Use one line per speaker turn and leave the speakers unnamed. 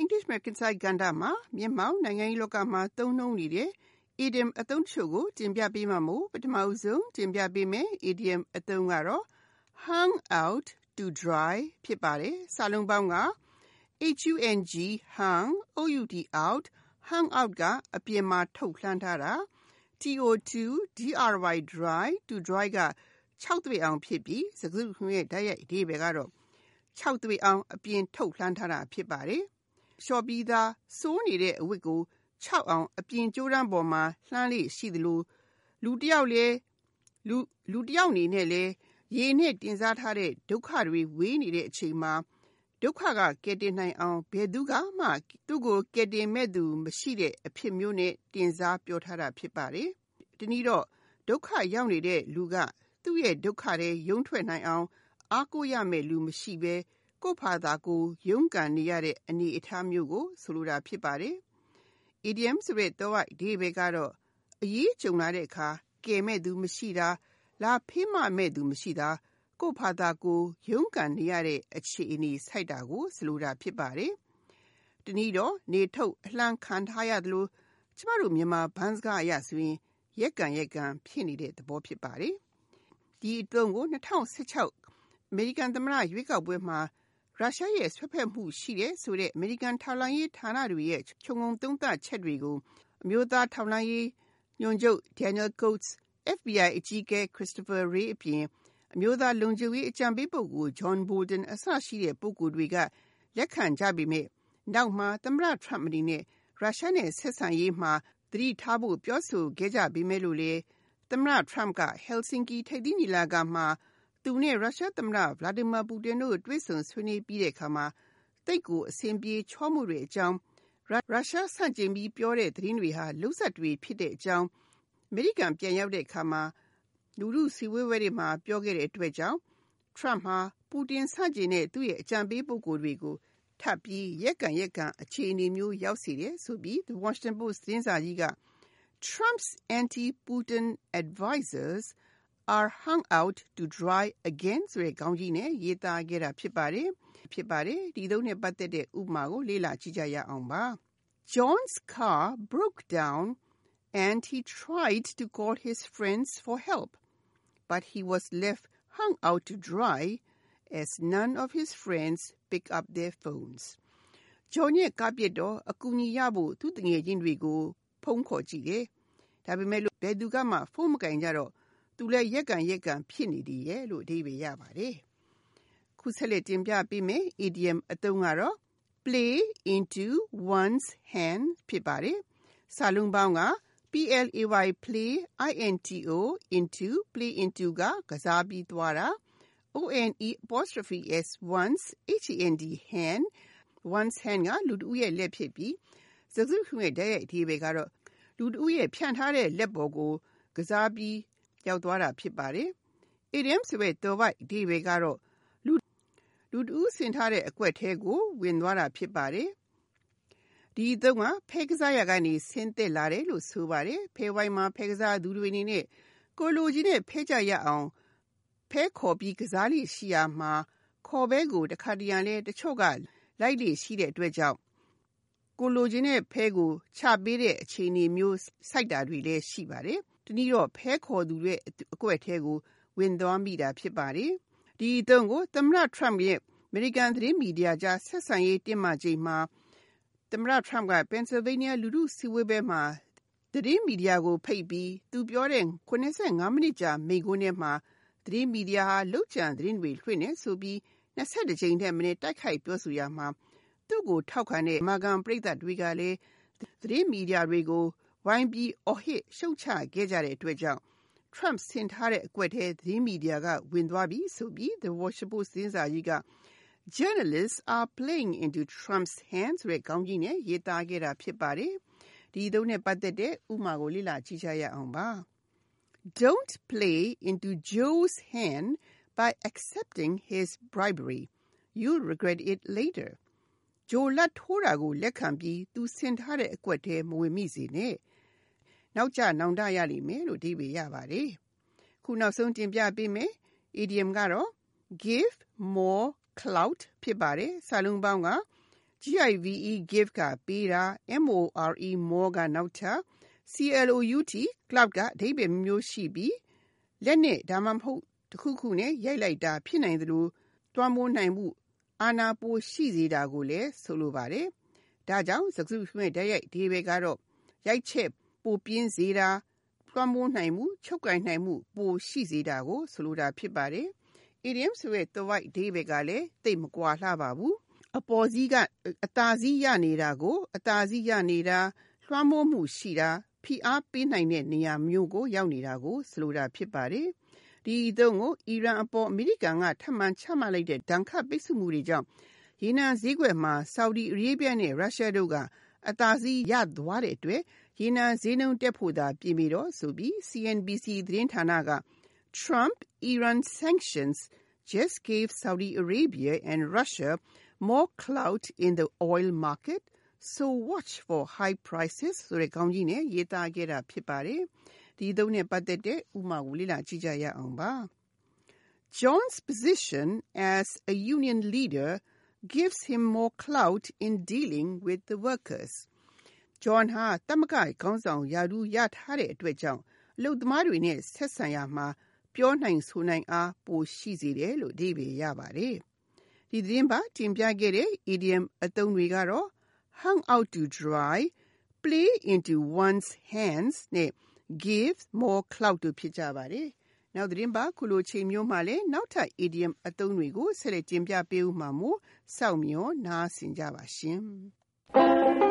English American Side ကဏ္ဍမှာမျက်မှောက်နိုင်ငံရေးလောကမှာသုံးနှုန်းနေတဲ့ idiom အသုံးတချို့ကိုတင်ပြပေးမှာမို့ပထမဆုံးတင်ပြပေးမယ် idiom အသုံးကတော့ hung out to dry ဖြစ်ပါတယ်စာလုံးပေါင်းက hung hung out hung out ကအပြင်မှာထုတ်လှမ်းထားတာ to dry dry to dry က6သွေးအောင်ဖြစ်ပြီးစကားစုရဲ့ဓာတ်ရိုက်အဓိပ္ပာယ်ကတော့6သွေးအောင်အပြင်ထုတ်လှမ်းထားတာဖြစ်ပါတယ်။ လျှော်ပြီးသားစိုးနေတဲ့အဝတ်ကို6အောင်အပြင်ကြိုးရမ်းပေါ်မှာလှမ်းလေးရှိသလိုလူတယောက်လည်းလူလူတယောက်နေနဲ့လေရေနဲ့တင်စားထားတဲ့ဒုက္ခတွေဝေးနေတဲ့အချိန်မှာဒုက္ခကကယ်တင်နိုင်အောင်ဘယ်သူကမှသူ့ကိုကယ်တင်မဲ့သူမရှိတဲ့အဖြစ်မျိုးနဲ့တင်စားပြောထားတာဖြစ်ပါတယ်။ဒီနည်းတော့ဒုက္ခရောက်နေတဲ့လူကသူ့ရဲ့ဒုက္ခတွေရုံထွက်နိုင်အောင်အားကိုးရမယ့်လူမရှိဘဲ ကိုယ့်ဖာသာကိုရုန်းကန်နေရတဲ့အနေအထားမျိုးကို ဆိုလိုတာဖြစ်ပါတယ်။ idiom ဆိုတဲ့တော့အဓိပ္ပာယ်ကတော့အရေးကြုံလာတဲ့အခါကယ်မဲ့သူမရှိတာ လာဖေးမမဲ့သူမရှိတာ ကိုယ့်ဖာသာကိုရုန်းကန်နေရတဲ့အခြေအနေဆိုက်တာကို ဆိုလိုတာဖြစ်ပါတယ်။တနည်းတော့ နေထုတ်အလှမ်းခံထားရသလို ကျမတို့မြန်မာဘန်းစကားအရဆိုရင် ရက်ကန်ရက်ကန်ဖြစ်နေတဲ့သဘောဖြစ်ပါတယ်။ဒီအသုံးကို2016အမေရိကန်သမ္မတရွေးကောက်ပွဲမှာ ရုရှားရဲ့ဆွဲဖက်မှုရှိတဲ့ဆိုတဲ့အမေရိကန်ထောက်လှမ်းရေးဌာနတွေရဲ့ခြုံငုံသုံးသပ်ချက်တွေကိုအမျိုးသားထောက်လှမ်းရေးညွှန်ချုပ် Daniel Coats FBI အကြီးအကဲ Christopher Wray အပြင်အမျိုးသားလုံခြုံရေးအကြံပေးပုဂ္ဂိုလ် John Bolton အစရှိတဲ့ပုဂ္ဂိုလ်တွေကလက်ခံကြပေမဲ့နောက်မှာသမ္မတ Trump အနေနဲ့ရုရှားနဲ့ဆက်ဆံရေးမှာသတိထားဖို့ပြောဆိုခဲ့ကြပေမဲ့လို့လေသမ္မတ Trump က Helsinki ထိပ်သီးညီလာခံမှာ သူနဲ့ ရုရှားသမ္မတ Vladimir Putin တို့ တွေ့ဆုံဆွေးနွေးပြီးတဲ့အခါမှာ သိပ်ကိုအဆင်ပြေချောမှုတွေအကြောင်း ရုရှားဆန့်ကျင်ပြီးပြောတဲ့ သတင်းတွေဟာလှုပ်ဆက်တွေဖြစ်တဲ့အကြောင်း အမေရိကန်ပြန်ရောက်တဲ့အခါမှာ လူမှုစီဝေးဝဲတွေမှာ ပြောခဲ့တဲ့အတွက်ကြောင့် Trump ဟာပူတင်ဆန့်ကျင်တဲ့ သူ့ရဲ့ အကြံပေးပုဂ္ဂိုလ်တွေကို ထပ်ပြီး ရက်ကန်ရက်ကန် အခြေအနေမျိုး ရောက်စေတယ်ဆိုပြီး The Washington Post သတင်းစာကြီးက Trump's anti-Putin advisers are hung out to dry again ဆိုတဲ့ခေါင်းကြီးနဲ့ရေးသားခဲ့တာဖြစ်ပါတယ်။ဖြစ်ပါတယ်။ဒီသုံးနဲ့ပတ်သက်တဲ့ဥပမာကိုလေ့လာကြည့်ကြရအောင်ပါ။ John's car broke down and he tried to call his friends for help, but he was left hung out to dry as none of his friends pick up their phones. John ရဲ့ကားပြစ်တော့အကူအညီရဖို့သူ့တငယ်ချင်းတွေကိုဖုန်းခေါ်ကြည့်တယ်။ဒါပေမဲ့လို့ဘယ်သူကမှဖုန်းမကင်ကြတော့ သူလည်းရက်ကန်ရက်ကန်ဖြစ်နေတယ်ရဲ့လို့အဓိပ္ပာယ်ရပါတယ်။ခုဆက်လက်တင်ပြပေးမယ် idiom အသုံးကတော့ play into one's hand ဖြစ်ပါတယ်။စာလုံးပေါင်းက play play into into play into ကကစားပြီးသွားတာ one apostrophe s once hand hand one's hand ကလူတဦးရဲ့လက်ဖြစ်ပြီးစကားစုရဲ့ဓာတ်ရိုက်အဓိပ္ပာယ်ကတော့လူတဦးရဲ့ဖြန့်ထားတဲ့လက်ပေါ်ကိုကစားပြီး ရောက်သွားတာဖြစ်ပါတယ်။ idiom ဆိုတဲ့သွယ်ဝိုက်အဓိပ္ပာယ်ကတော့လူလူတဦးဆင်ထားတဲ့အကွက်ထဲကို ဝင်သွားတာဖြစ်ပါတယ်။ဒီအသုံးက ဖဲကစားရကနေ ဆင်းသက်လာတယ်လို့ဆိုပါတယ်။ဖဲဝိုင်းမှာ ဖဲကစားသူတွေအနေနဲ့ ကိုလိုကြီးနဲ့ဖဲကြရအောင် ဖဲခေါ်ပြီးကစားလိရှိရမှာ ခေါ်ဘဲကို တခါတရံလဲ တချို့က လိုက်လေရှိတဲ့အတွက်ကြောင့် ကိုလိုချင်တဲ့ဖဲကို ချပေးတဲ့အခြေအနေမျိုး ဆိုက်တာတွေလည်းရှိပါတယ်။ တနည်းတော့ဖဲခေါ်သူရဲ့အကွက်ထဲကို ဝင်သွားမိတာဖြစ်ပါတယ်။ဒီအသုံးကိုသမ္မတ Trump ရဲ့ American သတင်းမီဒီယာကြားဆက်ဆံရေးတင်းမာချိန်မှာသမ္မတ Trump က Pennsylvania လူထုစည်းဝေးပွဲမှာသတင်းမီဒီယာကိုဖိတ်ပြီးသူပြောတဲ့85မိနစ်ကြာမိန့်ခွန်းထဲမှာသတင်းမီဒီယာဟာလုကြံသတင်းတွေလွှင့်နေဆိုပြီး22ကြိမ်ထက်မနည်းတိုက်ခိုက်ပြောဆိုရမှာသူ့ကိုထောက်ခံတဲ့မာဂန်ပရိသတ်တွေကလည်းသတင်းမီဒီယာတွေကို ဝိုင်းပြီးအော်ဟစ်ရှုတ်ချခဲ့ကြတဲ့အတွက်ကြောင့် Trump ဆင်ထားတဲ့အကွက်ထဲသတင်းမီဒီယာကဝင်သွားပြီဆိုပြီး The Washington Post သတင်းစာကြီးက Journalists are playing into Trump's hands ဆိုတဲ့ခေါင်းကြီးနဲ့ရေးသားခဲ့တာဖြစ်ပါတယ်။ဒီသုံးနဲ့ပတ်သက်တဲ့ဥပမာကိုလေ့လာကြည့်ကြရအောင်ပါ။ Don't play into Joe's hand by accepting his bribery. You'll regret it later. ဂျိုလက်ထိုးတာကိုလက်ခံပြီးသူဆင်ထားတဲ့အကွက်ထဲမဝင်မိစေနဲ့ နောက်ကျနောင်တရလိမ့်မယ်လို့အဓိပ္ပာယ်ရပါတယ်ခုနောက်ဆုံးတင်ပြပေးမယ် idiom ကတော့ give more clout ဖြစ်ပါတယ်စာလုံးပေါင်းက give give ကပေးတာ more more ကနောက်ထပ် clout cloud ကအဓိပ္ပာယ်မျိုးရှိပြီးလက်နဲ့ဒါမှမဟုတ်တခုခုနဲ့ရိုက်လိုက်တာဖြစ်နိုင်သလိုတွမ်းမိုးနိုင်မှုအာနာပိုရှိစေတာကိုလည်းဆိုလိုပါတယ်။ဒါကြောင့်စကားစုမဲ့တရိုက်ဒီဘယ်ကတော့ရိုက်ချက် ပိုပြင်းစေတာလွှမ်းမိုးနိုင်မှုချုပ်ကင်နိုင်မှု ပိုရှိစေတာကို ဆိုလိုတာဖြစ်ပါတယ်။ idiom ဆိုတဲ့သဝိုက်အဓိပ္ပာယ်ကလည်းသိပ်မကွာလှပါဘူး။အပေါ်စီးကအသာစီးရနေတာကို အသာစီးရနေတာလွှမ်းမိုးမှုရှိတာဖိအားပေးနိုင်တဲ့နေရာမျိုးကို ရောက်နေတာကို ဆိုလိုတာဖြစ်ပါတယ်။ဒီအသုံးကိုအီရန်အပေါ်အမေရိကန်ကထပ်မံချမှတ်လိုက်တဲ့ဒဏ်ခတ်ပိတ်ဆို့မှုတွေကြောင့်ရေနံဈေးကွက်မှာ Saudi Arabia နဲ့ Russia တို့ကအသာစီးရသွားတဲ့အတွက် ရေနံဈေးနှုန်းတက်ဖို့သာပြင်ပြီးတော့ဆိုပြီး CNBC သတင်းဌာနက Trump Iran sanctions just gave Saudi Arabia and Russia more clout in the oil market so watch for high prices ဆိုတဲ့ခေါင်းကြီးနဲ့ရေးသားခဲ့တာဖြစ်ပါတယ်ဒီသုံးနဲ့ပတ်သက်တဲ့ဥမာကိုလေ့လာကြည့်ကြရအောင်ပါ John's position as a union leader gives him more clout in dealing with the workers John ဟာတမကခေါင်းဆောင်ယာဒူးရထားတဲ့အတွက်ကြောင့် အလုပ်သမားတွေနဲ့ ဆက်ဆံရမှာ ပြောနိုင်ဆိုနိုင်အား ပိုရှိစေတယ်လို့ အဓိပ္ပာယ်ရပါတယ် ဒီသတင်းပါတင်ပြခဲ့တဲ့ idiom အသုံးတွေကတော့ hung out to dry, play into one's hands နဲ့ give more clout တို့ ဖြစ်ကြပါတယ်။နောက်သတင်းပါခုလိုချိန်မျိုးမှာလည်း နောက်ထပ် idiom အသုံးတွေကို ဆက်လက်တင်ပြပေးဦးမှာမို့ စောင့်မျှော်နားဆင်ကြပါရှင်။